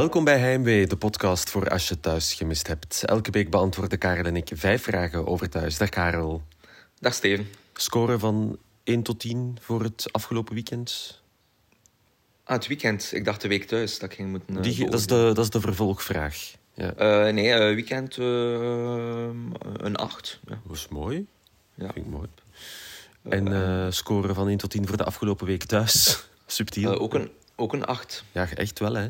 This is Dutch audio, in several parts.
Welkom bij Heimwee, de podcast voor als je thuis gemist hebt. Elke week beantwoorden Karel en ik vijf vragen over thuis. Dag Karel. Dag Steven. Score van 1 tot 10 voor het afgelopen weekend? Ah, het weekend. Ik dacht de week thuis dat ik ging moeten... uh, Die, dat, is de, dat is de vervolgvraag. Ja. Uh, nee, uh, weekend een 8. Ja. Dat is mooi. Ja. Vind ik mooi. En score van 1 tot 10 voor de afgelopen week thuis? Subtiel. ook, een, ook een 8. Ja, echt wel hè?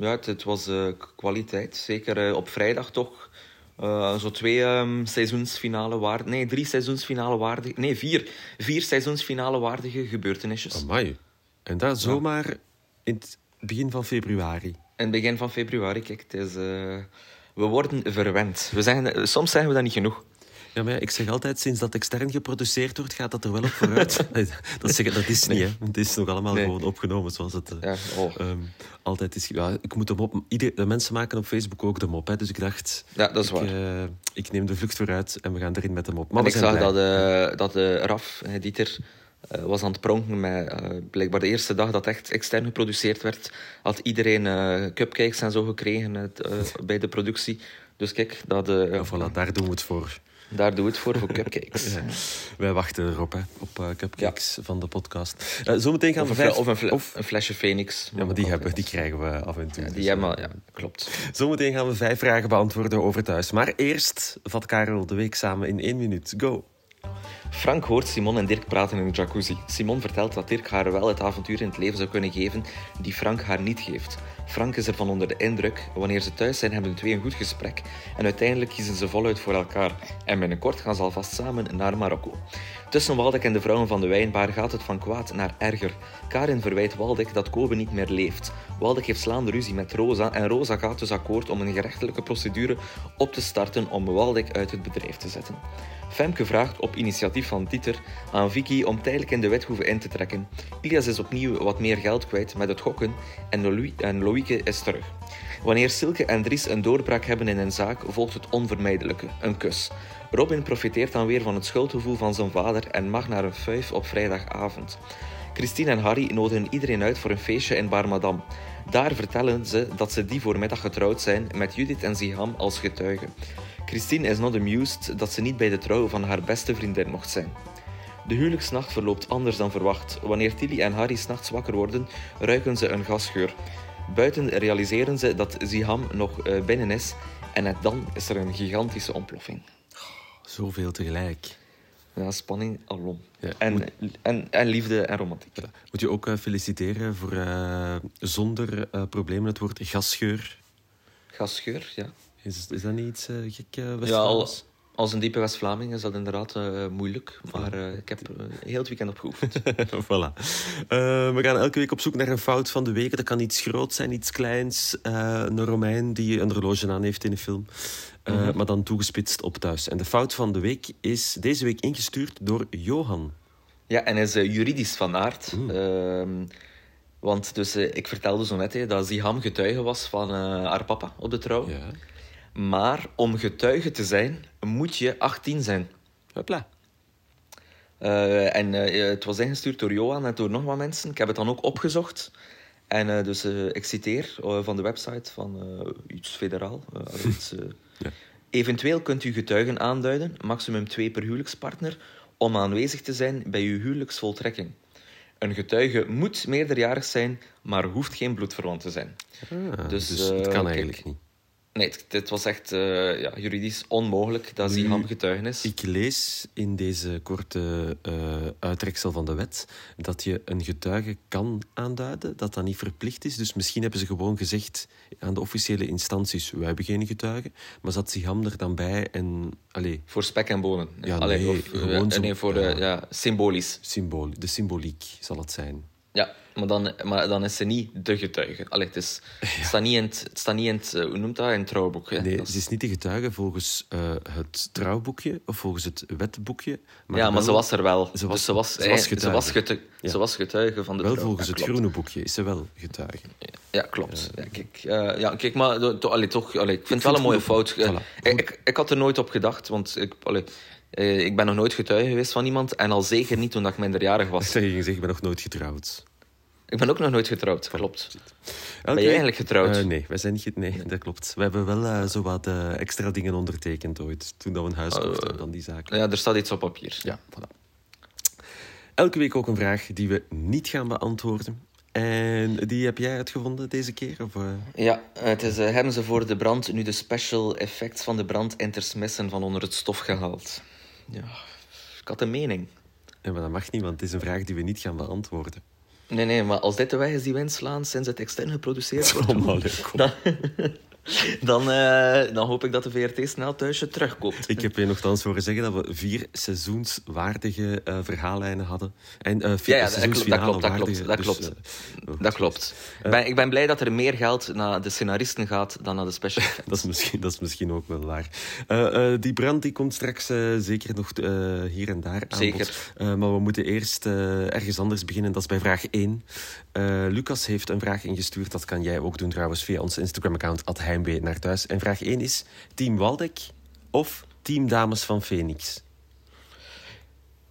Ja, het, het was kwaliteit. Zeker op vrijdag toch. Uh, zo twee um, seizoensfinale waardige... Nee, drie seizoensfinale waardige... Nee, vier. Vier seizoensfinale waardige gebeurtenisjes. Amai. En dat zomaar in het begin van februari. In het begin van februari, kijk. Het is, uh, we worden verwend. We zeggen, soms zeggen we dat niet genoeg. Ja, maar ik zeg altijd, sinds dat extern geproduceerd wordt, gaat dat er wel op vooruit. dat, zeg, dat is niet, Nee. hè. Het is nog allemaal Nee. gewoon opgenomen zoals het Ja, oh. um, altijd is. Ja, ik moet hem op... Ieder, de mensen maken op Facebook ook de mop, hè. Dus ik dacht... Ja, dat is ik, waar. uh, ik neem de vlucht vooruit en we gaan erin met de mop. Maar En ik zag blij. dat, uh, dat uh, Raf, Dieter, was aan het pronken met... Blijkbaar de eerste dag dat echt extern geproduceerd werd, had iedereen cupcakes en zo gekregen bij de productie. Dus kijk, dat... Ja, voilà, daar doen we het voor. Daar doen we het voor, voor cupcakes. Ja. Wij wachten erop, hè, op uh, cupcakes ja. van de podcast. Uh, zometeen gaan of we een, vijf... of een, fle of... een flesje Phoenix. Ja, maar die, hebben, die krijgen we af en toe. Ja, die dus, hebben ja, klopt. Zometeen gaan we vijf vragen beantwoorden over thuis. Maar eerst vat Karel de week samen in één minuut. Go! Frank hoort Simon en Dirk praten in een jacuzzi. Simon vertelt dat Dirk haar wel het avontuur in het leven zou kunnen geven die Frank haar niet geeft. Frank is ervan onder de indruk. Wanneer ze thuis zijn, hebben de twee een goed gesprek. En uiteindelijk kiezen ze voluit voor elkaar. En binnenkort gaan ze alvast samen naar Marokko. Tussen Waldek en de vrouwen van de wijnbar gaat het van kwaad naar erger. Karin verwijt Waldek dat Kobe niet meer leeft. Waldek heeft slaande ruzie met Rosa en Rosa gaat dus akkoord om een gerechtelijke procedure op te starten om Waldek uit het bedrijf te zetten. Femke vraagt op initiatief van Dieter aan Vicky om tijdelijk in de wethoeve in te trekken. Ilias is opnieuw wat meer geld kwijt met het gokken en, Louis is terug. Wanneer Silke en Dries een doorbraak hebben in een zaak, volgt het onvermijdelijke, een kus. Robin profiteert dan weer van het schuldgevoel van zijn vader en mag naar een fuif op vrijdagavond. Christine en Harry nodigen iedereen uit voor een feestje in Bar Madame. Daar vertellen ze dat ze die voormiddag getrouwd zijn met Judith en Ziham als getuigen. Christine is not amused dat ze niet bij de trouw van haar beste vriendin mocht zijn. De huwelijksnacht verloopt anders dan verwacht. Wanneer Tilly en Harry s'nachts wakker worden, ruiken ze een gasgeur. Buiten realiseren ze dat Ziham nog uh, binnen is en net dan is er een gigantische ontploffing. Zoveel tegelijk. Ja, spanning alom. Ja, en, moet... en, en liefde en romantiek. Ja. Moet je ook uh, feliciteren voor uh, zonder uh, problemen het woord gasgeur. Gasgeur, ja. Is, is dat niet iets gek uh, Ja, al, als een diepe West-Vlaming is dat inderdaad uh, moeilijk. Maar uh, ik heb uh, heel het weekend opgeoefend. voilà. we gaan elke week op zoek naar een fout van de week. Dat kan iets groots zijn, iets kleins. een Romein die een horloge aan heeft in een film. Mm -hmm. Maar dan toegespitst op thuis. En de fout van de week is deze week ingestuurd door Johan. Ja, en is juridisch van aard. Mm. want dus, ik vertelde zo net hè, dat Ziham getuige was van haar papa op de trouw. Ja. Maar om getuige te zijn, moet je 18 zijn. Hopla. Uh, en uh, het was ingestuurd door Johan en door nog wat mensen. Ik heb het dan ook opgezocht. En uh, dus ik citeer van de website van iets federaal. iets, ja. Eventueel kunt u getuigen aanduiden, maximum twee per huwelijkspartner, om aanwezig te zijn bij uw huwelijksvoltrekking. Een getuige moet meerderjarig zijn, maar hoeft geen bloedverwant te zijn. Ah, dus, dus het kan eigenlijk kijk, niet. Nee, het, het was echt uh, ja, juridisch onmogelijk dat Ziham getuigenis. Ik lees in deze korte uh, uittreksel van de wet dat je een getuige kan aanduiden, dat dat niet verplicht is. Dus misschien hebben ze gewoon gezegd aan de officiële instanties, wij hebben geen getuigen, maar zat Ziham er dan bij en... Allee, voor spek en bonen. Ja, allee, nee, of, gewoon zo, nee, voor ja. ja, symbolisch. Symbool, de symboliek zal het zijn. Ja, maar dan, maar dan is ze niet de getuige. Allee, het, is, ja. het staat niet in het, het, staat niet in het hoe noemt dat, in het trouwboek. Hè? Nee, ze is niet de getuige volgens uh, het trouwboekje of volgens het wetboekje. Maar ja, maar wel, ze was er wel. Ze was, dus ze was, ze was getuige. Ze was, getuige, ja. ze was getuige van de wel trouw. volgens ja, het groene boekje is ze wel getuige. Ja, klopt. Ja, kijk, uh, ja, kijk maar to, allee, toch, allee, ik vind het wel een mooie fout. Voilà. Ik, ik, ik, had er nooit op gedacht, want ik, allee, ik ben nog nooit getuige geweest van iemand. En al zeker niet toen ik minderjarig was. Ik zeg, ik ben nog nooit getrouwd. Ik ben ook nog nooit getrouwd, klopt. Ben week- eigenlijk getrouwd? Eh, nee, wij zijn niet... Nee, dat klopt. We hebben wel eh, zo wat eh, extra dingen ondertekend ooit. Toen dat we een huis Oh, kochten, dan die zaken. Ja, er staat iets op papier. Ja, voilà. Elke week ook een vraag die we niet gaan beantwoorden. En die heb jij uitgevonden deze keer? Of? Ja, het is, hebben ze voor de brand nu de special effects van de brand intersmessen van onder het stof gehaald? Ja, ik had een mening. Ja, maar dat mag niet, want het is een vraag die we niet gaan beantwoorden. Nee, nee, maar als dit de weg is die we inslaan sinds het extern geproduceerd wordt, Oh, maar leuk. dan, eh, dan hoop ik dat de VRT snel thuisje terugkoopt. Ik heb je nogthans horen zeggen dat we vier seizoenswaardige eh, verhaallijnen hadden. En eh vier Ja, ja, dat klopt, dat klopt, dat klopt, dat dus, klopt. oh, Dat klopt. Ik ben, ik ben blij dat er meer geld naar de scenaristen gaat dan naar de special. Dat is, misschien, dat is misschien ook wel waar. Die brand die komt straks zeker nog hier en daar aan Zeker. maar we moeten eerst ergens anders beginnen. Dat is bij vraag 1. Eh, Lucas heeft een vraag ingestuurd. Dat kan jij ook doen trouwens via ons Instagram-account Heimwee naar thuis. En vraag 1 is Team Waldeck of Team Dames van Phoenix?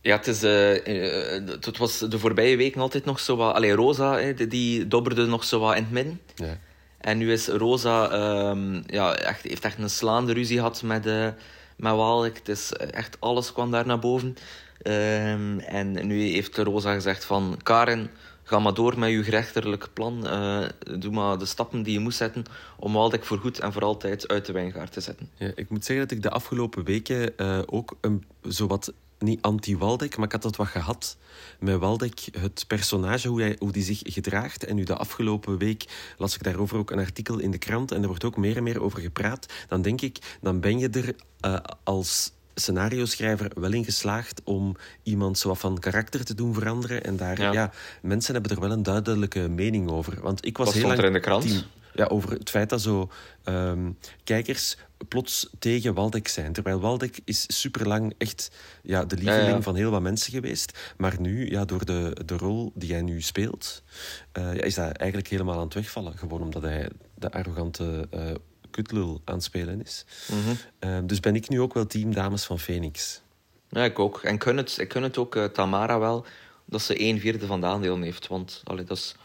Ja, het, is, eh, eh, het was de voorbije weken altijd nog zo wat... Allee, Rosa, hè, die- dobberde nog zo wat in het midden. Ja. En nu is Rosa... ehm, ja, echt, heeft echt een slaande ruzie gehad met, eh met Waalwijk. Het is echt... Alles kwam daar naar boven. Ehm, en nu heeft Rosa gezegd van... Karen, ga maar door met je rechterlijk plan. Eh, doe maar de stappen die je moet zetten... om Waalwijk voor goed en voor altijd uit de wijngaard te zetten. Ja, ik moet zeggen dat ik de afgelopen weken eh, ook een, zowat niet anti-Waldeck, maar ik had dat wat gehad met Waldeck, het personage, hoe, hij, hoe die zich gedraagt. En nu de afgelopen week las ik daarover ook een artikel in de krant en er wordt ook meer en meer over gepraat. Dan denk ik, dan ben je er eh, als scenario-schrijver wel in geslaagd om iemand zo wat van karakter te doen veranderen. En daar, ja. Ja. mensen hebben er wel een duidelijke mening over. Want ik was Wat heel stond lang er in de krant? team- ja, over het feit dat zo ehm, kijkers plots tegen Waldeck zijn. Terwijl Waldeck is superlang echt ja, de lieveling Ja, ja. van heel wat mensen geweest. Maar nu, ja, door de, de rol die hij nu speelt, eh, ja, is dat eigenlijk helemaal aan het wegvallen. Gewoon omdat hij de arrogante eh kutlul aan het spelen is. Mhm. Eh, dus ben ik nu ook wel team Dames van Phoenix. Ja, ik ook. En het, ik gun het ook eh, Tamara wel dat ze een vierde van de aandelen heeft. Want allee, dat, is,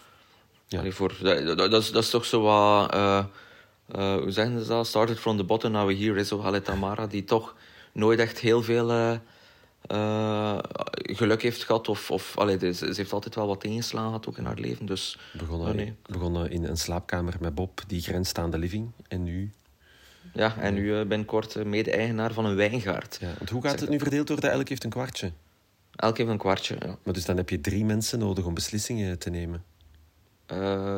Ja. allee, voor, dat, dat, is, dat is toch zo wat... eh, eh, hoe zeggen ze dat? Started from the bottom, now we're here. Is allee, Tamara, die toch nooit echt heel veel eh, geluk heeft gehad. Of, of allee, dus ze, heeft altijd wel wat tegenslagen gehad ook in haar leven. Dus Begonnen, nee. begonnen in een slaapkamer met Bob, die grenst aan de living. En nu... ja, en nu eh, binnenkort eh, mede-eigenaar van een wijngaard. Ja, want hoe gaat het nu verdeeld worden? Elk heeft een kwartje. Elk heeft een kwartje, ja. Maar dus dan heb je drie mensen nodig om beslissingen te nemen.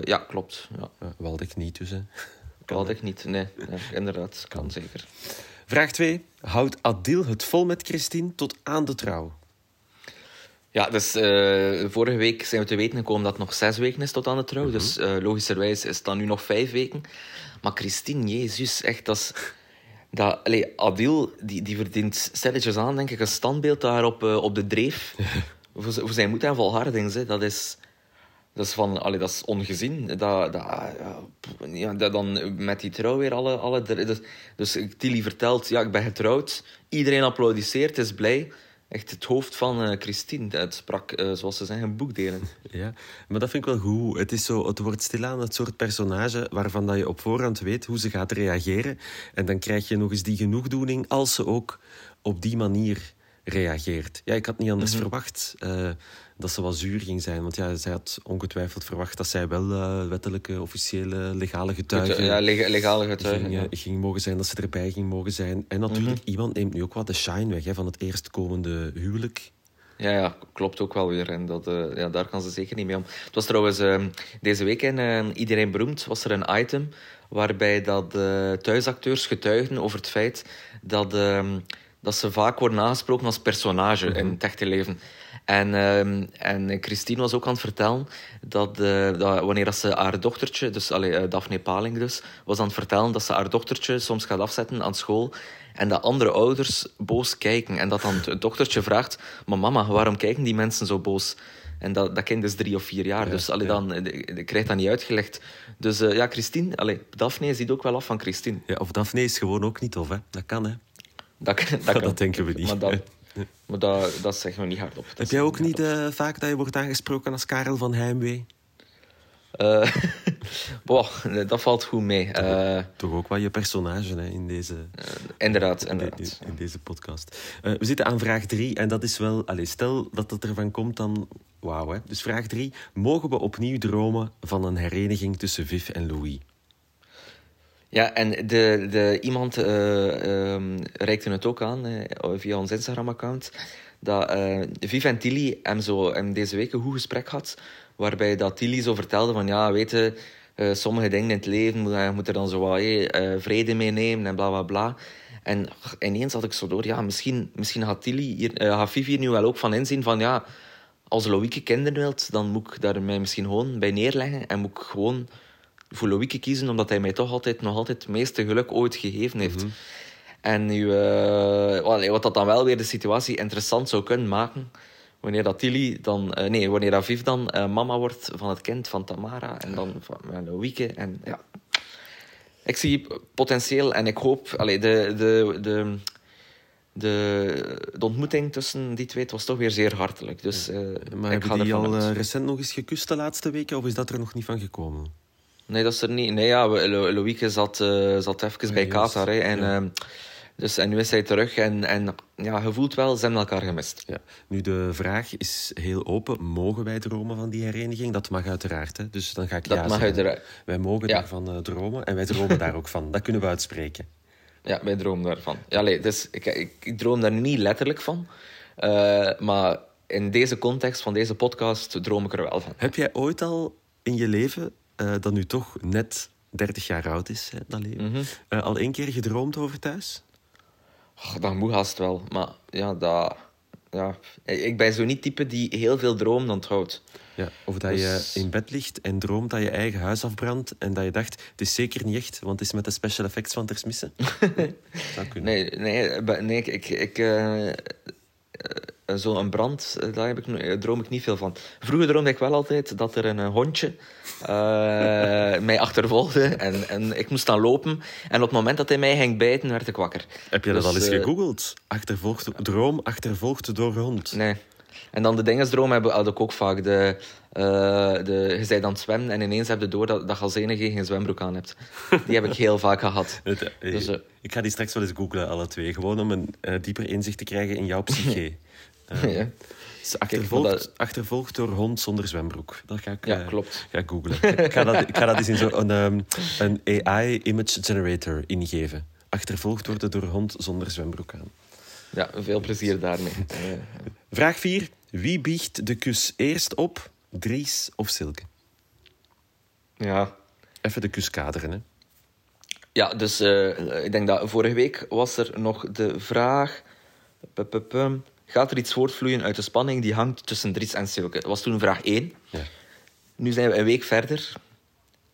Ja, klopt. Ja. Waldeck niet dus, hè. Ik niet. Nee, nee, inderdaad. Kan zeker. Vraag 2. Houdt Adil het vol met Christine tot aan de trouw? Ja, dus eh, vorige week zijn we te weten gekomen dat het nog zes weken is tot aan de trouw. Dus eh, logischerwijs is het dan nu nog vijf weken. Maar Christine, jezus, echt, dat is... Dat, allee, Adil, die, die verdient stilletjes aan, denk ik, een standbeeld daar op, eh, op de dreef. voor, voor zijn moed en volharding, hè. dat is... Dat is, van, allee, dat is ongezien. Dat, dat, ja, dat dan met die trouw weer alle... alle dus, dus Tilly vertelt, ja, ik ben getrouwd. Iedereen applaudisseert, is blij. Echt het hoofd van eh, Christine. Het sprak, eh, zoals ze zeggen, boekdelen. Ja, maar dat vind ik wel goed. Het, is zo, het wordt stilaan het soort personage waarvan dat je op voorhand weet hoe ze gaat reageren. En dan krijg je nog eens die genoegdoening als ze ook op die manier reageert. Ja, ik had niet anders verwacht eh, dat ze wat zuur ging zijn. Want ja, zij had ongetwijfeld verwacht dat zij wel eh, wettelijke, officiële, legale getuige Ja, leg- legale getuigen. ging, ja. ging mogen zijn, dat ze erbij ging mogen zijn. En natuurlijk, Mhm. iemand neemt nu ook wat de shine weg hè, van het eerstkomende huwelijk. Ja, ja, klopt ook wel weer. En dat, eh, ja, daar kan ze zeker niet mee om. Het was trouwens ehm, deze week in Iedereen Beroemd was er een item waarbij dat eh, thuisacteurs getuigden over het feit dat, ehm, dat ze vaak worden aangesproken als personage in het echte leven. En, ehm, en Christine was ook aan het vertellen dat, eh, dat wanneer dat ze haar dochtertje, dus allee, eh, Daphne Paling dus, was aan het vertellen dat ze haar dochtertje soms gaat afzetten aan school en dat andere ouders boos kijken. En dat dan het dochtertje vraagt, maar mama, waarom kijken die mensen zo boos? En dat, dat kind is drie of vier jaar, Ja, dus allee, ja. dan eh, ik krijg dat niet uitgelegd. Dus ja, Christine, allee, Daphne ziet ook wel af van Christine. Ja, of Daphne is gewoon ook niet tof, hè. Dat kan, hè. Dat, dat, denken we niet. Maar dat, maar dat, dat zeggen we niet hardop. Dat Heb jij ook niet eh, vaak dat je wordt aangesproken als Karel van Heimwee? Uh, boah, dat valt goed mee. Uh, Toch ook wel je personage hè, in deze... Inderdaad, inderdaad. In, in, deze podcast. we zitten aan vraag drie en dat is wel... Allez, stel dat het ervan komt, dan... Wauw, hè. Dus vraag drie. Mogen we opnieuw dromen van een hereniging tussen Viv en Louis? Ja, en de, de, iemand um, reikte het ook aan via ons Instagram-account dat uh, Viv en Tilly hem, zo, hem deze week een goed gesprek had, waarbij dat Tilly zo vertelde van, ja, weet je, uh, sommige dingen in het leven moet, moet er dan zo wat uh, vrede mee nemen en bla bla bla. En ineens had ik zo door, ja, misschien, misschien gaat, Tilly hier, gaat Viv hier nu wel ook van inzien van, ja, als Loïke kinderen wilt, dan moet ik daar mij misschien gewoon bij neerleggen en moet ik gewoon voor Loïke kiezen, omdat hij mij toch altijd, nog altijd het meeste geluk ooit gegeven heeft. Mhm. En nu, uh, wat dat dan wel weer de situatie interessant zou kunnen maken, wanneer dat Tilly dan, uh, nee, wanneer dat Viv dan uh, mama wordt van het kind van Tamara en dan van Loïke. En ja, ik zie potentieel en ik hoop, allee, de, de, de, de, de ontmoeting tussen die twee was toch weer zeer hartelijk. Dus, uh, maar ik hebben die al recent nog eens gekust de laatste weken, of is dat er nog niet van gekomen? Nee, dat is er niet. Nee, ja, Loïke zat, zat even bij Qatar. en, ja. Ehm, dus, en nu is hij terug en, en ja, je voelt wel, ze hebben elkaar gemist. Ja. Nu, de vraag is heel open. Mogen wij dromen van die hereniging? Dat mag uiteraard. Hè? Dus dan ga ik dat ja mag uiteraard. Wij mogen daarvan uh, dromen en wij dromen daar ook van. Dat kunnen we uitspreken. Ja, wij dromen daarvan. Ja, allee, dus ik, ik, ik, droom daar niet letterlijk van. Uh, maar in deze context van deze podcast droom ik er wel van. Heb jij ooit al in je leven, uh, dat nu toch net 30 jaar oud is, hè, dat leven, mm -hmm. al één keer gedroomd over thuis? Oh, dat moet haast wel. Maar ja, dat, ja, ik ben zo niet type die heel veel droomt onthoudt. Ja, of dat dus... je in bed ligt en droomt dat je eigen huis afbrandt en dat je dacht, het is zeker niet echt, want het is met de special effects van Tersmissen. nee, nee, nee, ik... ik uh, Zo'n brand, daar heb ik, droom ik niet veel van. Vroeger droomde ik wel altijd dat er een hondje uh, mij achtervolgde en, en ik moest dan lopen. En op het moment dat hij mij ging bijten, werd ik wakker. Heb je dat dus, al eens gegoogeld? Achtervolgd, droom achtervolgd door hond? Nee. En dan de dingensdroom had ik ook vaak. De, uh, de, je bent aan het zwemmen en ineens heb je door dat, dat je als enige geen zwembroek aan hebt. Die heb ik heel vaak gehad. dus, ik ga die straks wel eens googlen, alle twee. Gewoon om een dieper inzicht te krijgen in jouw psyche. ja achtervolgd, achtervolgd door hond zonder zwembroek. Dat ga ik, ja, uh, klopt. Ga ik googlen. ik, ga dat, ik ga dat eens in zo'n um, een AI image generator ingeven. Achtervolgd worden door hond zonder zwembroek aan. Ja, veel plezier daarmee. Vraag 4. Wie biegt de kus eerst op? Dries of Silke? Ja. Even de kus kaderen, hè. Ja, dus uh, ik denk dat vorige week was er nog de vraag gaat er iets voortvloeien uit de spanning die hangt tussen Dries en Silke? Dat was toen vraag 1. Ja. Nu zijn we een week verder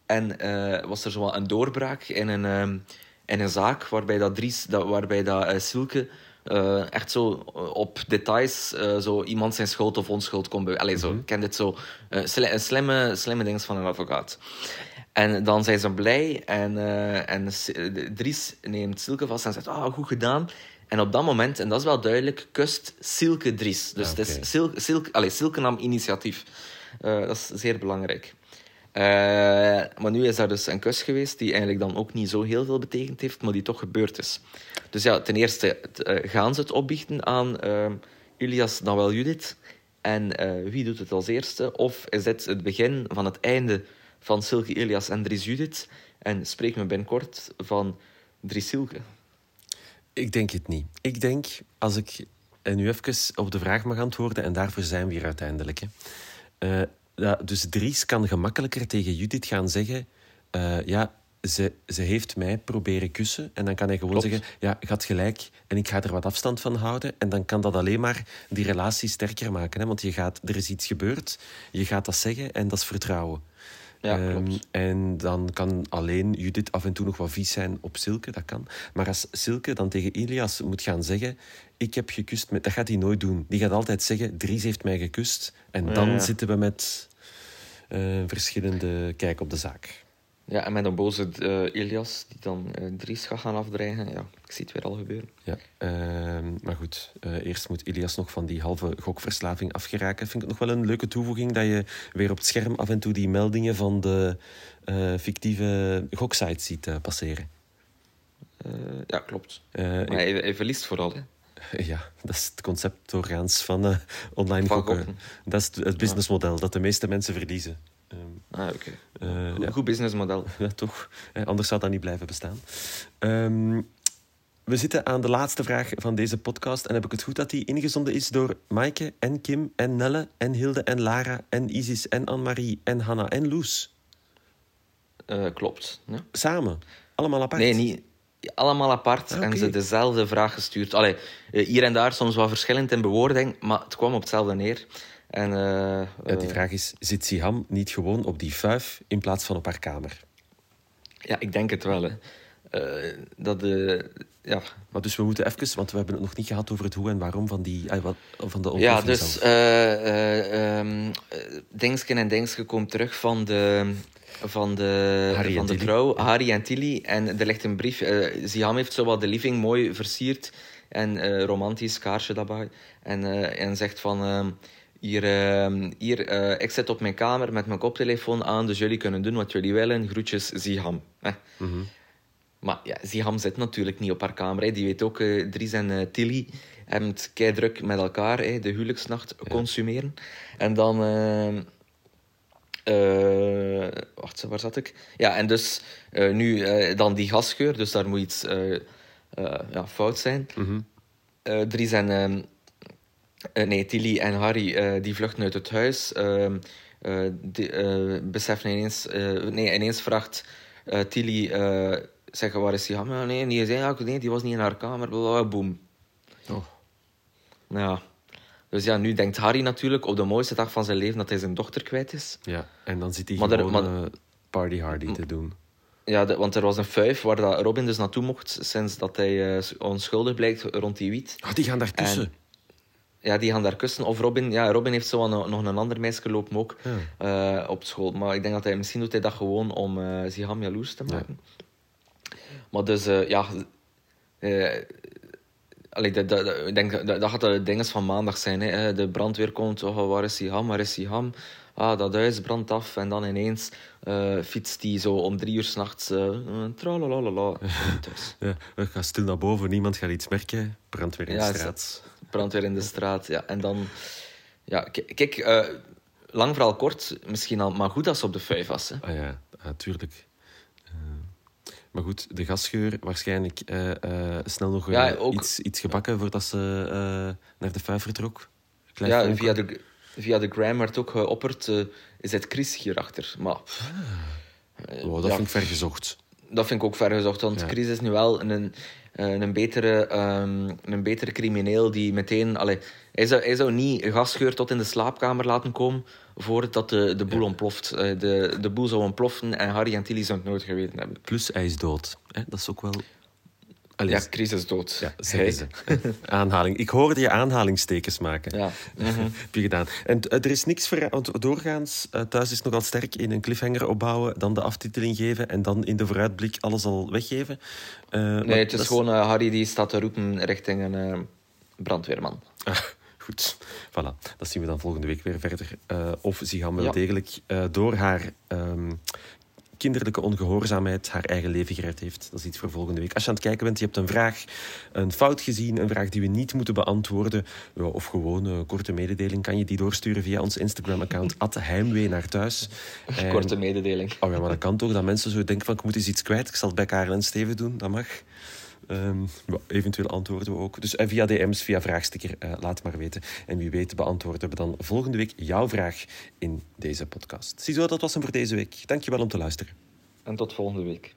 en uh, was er zo een doorbraak in een, um, in een zaak waarbij dat Dries, dat, waarbij dat uh, Silke uh, echt zo op details zo iemand zijn schuld of onschuld kon be- Allee, zo, ik ken dit zo. Sli- slimme, slimme dingen van een advocaat. En dan zijn ze blij en, en Dries neemt Silke vast en zegt, ah, goed gedaan. En op dat moment, en dat is wel duidelijk, kust Silke Dries. Dus okay. het is Sil Silke, allez, Silke nam initiatief. Uh, dat is zeer belangrijk. Uh, maar nu is daar dus een kus geweest die eigenlijk dan ook niet zo heel veel betekend heeft, maar die toch gebeurd is. Dus ja, ten eerste uh, gaan ze het opbiechten aan Ilias dan wel Judith. En wie doet het als eerste? Of is dit het begin van het einde van Silke Ilias en Dries Judith? En spreek me binnenkort van Dries Silke. Ik denk het niet. Ik denk, als ik nu even op de vraag mag antwoorden, en daarvoor zijn we hier uiteindelijk. Hè. Uh, ja, dus Dries kan gemakkelijker tegen Judith gaan zeggen: uh, Ja, ze, ze heeft mij proberen kussen. En dan kan hij gewoon zeggen: Ja, had gelijk en ik ga er wat afstand van houden. En dan kan dat alleen maar die relatie sterker maken. Hè? Want je gaat, er is iets gebeurd, je gaat dat zeggen en dat is vertrouwen. Ja, um, en dan kan alleen Judith af en toe nog wat vies zijn op Silke, dat kan. Maar als Silke dan tegen Ilias moet gaan zeggen... Ik heb gekust met... Dat gaat hij nooit doen. Die gaat altijd zeggen, Dries heeft mij gekust. En dan ja, ja. zitten we met uh, verschillende kijk op de zaak. Ja, en met een boze uh, Elias die dan uh, Dries gaat gaan afdreigen. Ja, ik zie het weer al gebeuren. Ja, uh, maar goed, uh, eerst moet Elias nog van die halve gokverslaving afgeraken. Vind ik het nog wel een leuke toevoeging dat je weer op het scherm af en toe die meldingen van de fictieve goksites ziet passeren. ja, klopt. maar hij, hij, verliest vooral, hè? Ja, dat is het concept doorgaans van online van gokken. gokken. Dat is het businessmodel, dat de meeste mensen verliezen. Um, ah, oké. Okay. Uh, goed, ja. goed businessmodel. Ja, toch. anders zou dat niet blijven bestaan. Um, we zitten aan de laatste vraag van deze podcast. En heb ik het goed dat die ingezonden is door Maaike en Kim en Nelle en Hilde en Lara en Isis en Anne-Marie en Hanna en Loes? Uh, klopt. Ja. Samen? Allemaal apart? Nee, niet allemaal apart ah, en ze dezelfde vraag gestuurd. Allee, eh, hier en daar soms wat verschillend in bewoording, maar het kwam op hetzelfde neer. En, uh, ja, die vraag is, zit Siham niet gewoon op die vuif in plaats van op haar kamer? Ja, ik denk het wel. Hè. Uh, dat de, ja. Maar dus we moeten even, want we hebben het nog niet gehad over het hoe en waarom van, die, wat, van de Ja, dus uh, um, Dingsken en Dingsken komt terug van de, van de, Harry van de trouw, Harry en Tilly. En er ligt een brief. Uh, Siham heeft zo wat de living mooi versierd en romantisch, kaarsje daarbij. En, en zegt van ehm, hier, uh, hier uh, ik zit op mijn kamer met mijn koptelefoon aan, dus jullie kunnen doen wat jullie willen. Groetjes, Ziham. Eh. Mm -hmm. Maar ja, Ziham zit natuurlijk niet op haar kamer. Hè. Die weet ook, uh, Dries en uh, Tilly hebben het kei druk met elkaar, hè, de huwelijksnacht ja. consumeren. En dan... wacht, waar zat ik? Ja, en dus nu dan die gasgeur, dus daar moet iets ja, fout zijn. Mm -hmm. Dries en ehm, nee, Tilly en Harry uh, die vluchten uit het huis. Uh, beseffen ineens... nee, ineens vraagt Tilly... zeggen, waar is die ham? Nee, die, zei, nee, die was niet in haar kamer. Boom. Oh. Ja. Dus ja, nu denkt Harry natuurlijk op de mooiste dag van zijn leven dat hij zijn dochter kwijt is. Ja, en dan zit hij maar gewoon maar, party hardy te doen. Ja, de, want er was een vijf waar dat Robin dus naartoe mocht sinds dat hij onschuldig blijkt rond die wiet. Ah, die gaan daartussen. Ja, die gaan daar kussen. Of Robin, ja, Robin heeft zo nog een ander meisje lopen ook uh, op school. Maar ik denk dat hij misschien doet hij dat gewoon om uh, Ziham jaloers te maken. Ja. Maar dus, uh, ja... Allee, dat, dat, ik denk dat, dat gaat de dingen van maandag zijn. Hè. De brandweer komt, oh, waar is Siham, waar is Siham? Ah, dat huis brandt af en dan ineens fietst hij zo om drie uur s'nachts. Uh, tralalala. ja, we gaan stil naar boven, niemand gaat iets merken. Brandweer in de straat brandweer in de straat. Ja. En dan, ja, kijk, uh, lang vooral kort, misschien al, maar goed als ze op de vijf was. Hè. Ah ja, natuurlijk. Uh, maar goed, de gasgeur waarschijnlijk uh, snel nog ja, ook, iets, iets gebakken voordat ze naar de vijf vertrok. ja, via de, via de gram werd ook geopperd, is het Chris hierachter. Maar... Ah. Wow, dat ja, vind ik ver gezocht. Dat vind ik ook ver gezocht, want ja. Chris is nu wel een een, betere, um, een betere crimineel die meteen... Allee, hij, zou, hij zou niet gasgeur tot in de slaapkamer laten komen voordat de, de boel ja. ontploft. Uh, de, de boel zou ontploffen en Harry en Tilly zouden het nooit geweten hebben. Plus hij is dood. Hè? Dat is ook wel... Allee, ja, Chris is dood. Ja, zeggen ze. Aanhaling. Ik hoorde je aanhalingstekens maken. Ja. Mm -hmm. Heb je gedaan. En uh, er is niks voor... Want doorgaans, uh, thuis is nogal sterk in een cliffhanger opbouwen, dan de aftiteling geven en dan in de vooruitblik alles al weggeven. Uh, nee, het is, is gewoon Harry die staat te roepen richting een brandweerman. Ah, goed, voilà. Dat zien we dan volgende week weer verder. of ze gaan wel ja. degelijk door haar um, kinderlijke ongehoorzaamheid haar eigen leven gered heeft. Dat is iets voor volgende week. Als je aan het kijken bent, je hebt een vraag, een fout gezien, een vraag die we niet moeten beantwoorden, of gewoon een korte mededeling, kan je die doorsturen via ons Instagram-account, heimwee naar thuis. En... Korte mededeling. Oh ja, maar dat kan toch, dat mensen zo denken van, ik moet eens iets kwijt, ik zal het bij Karel en Steven doen, dat mag. Um, eventueel antwoorden we ook. Dus uh, via DM's, via vraagsticker, uh, laat maar weten. En wie weet beantwoorden we dan volgende week jouw vraag in deze podcast. Ziezo, dat was hem voor deze week. Dankjewel om te luisteren. En tot volgende week.